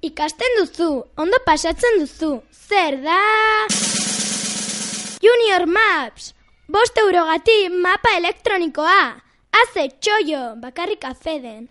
Ikasten duzu, ondo pasatzen duzu. Zer da? Junior Maps! Bost eurogati mapa elektronikoa! Haze txoio, bakarrik afeden.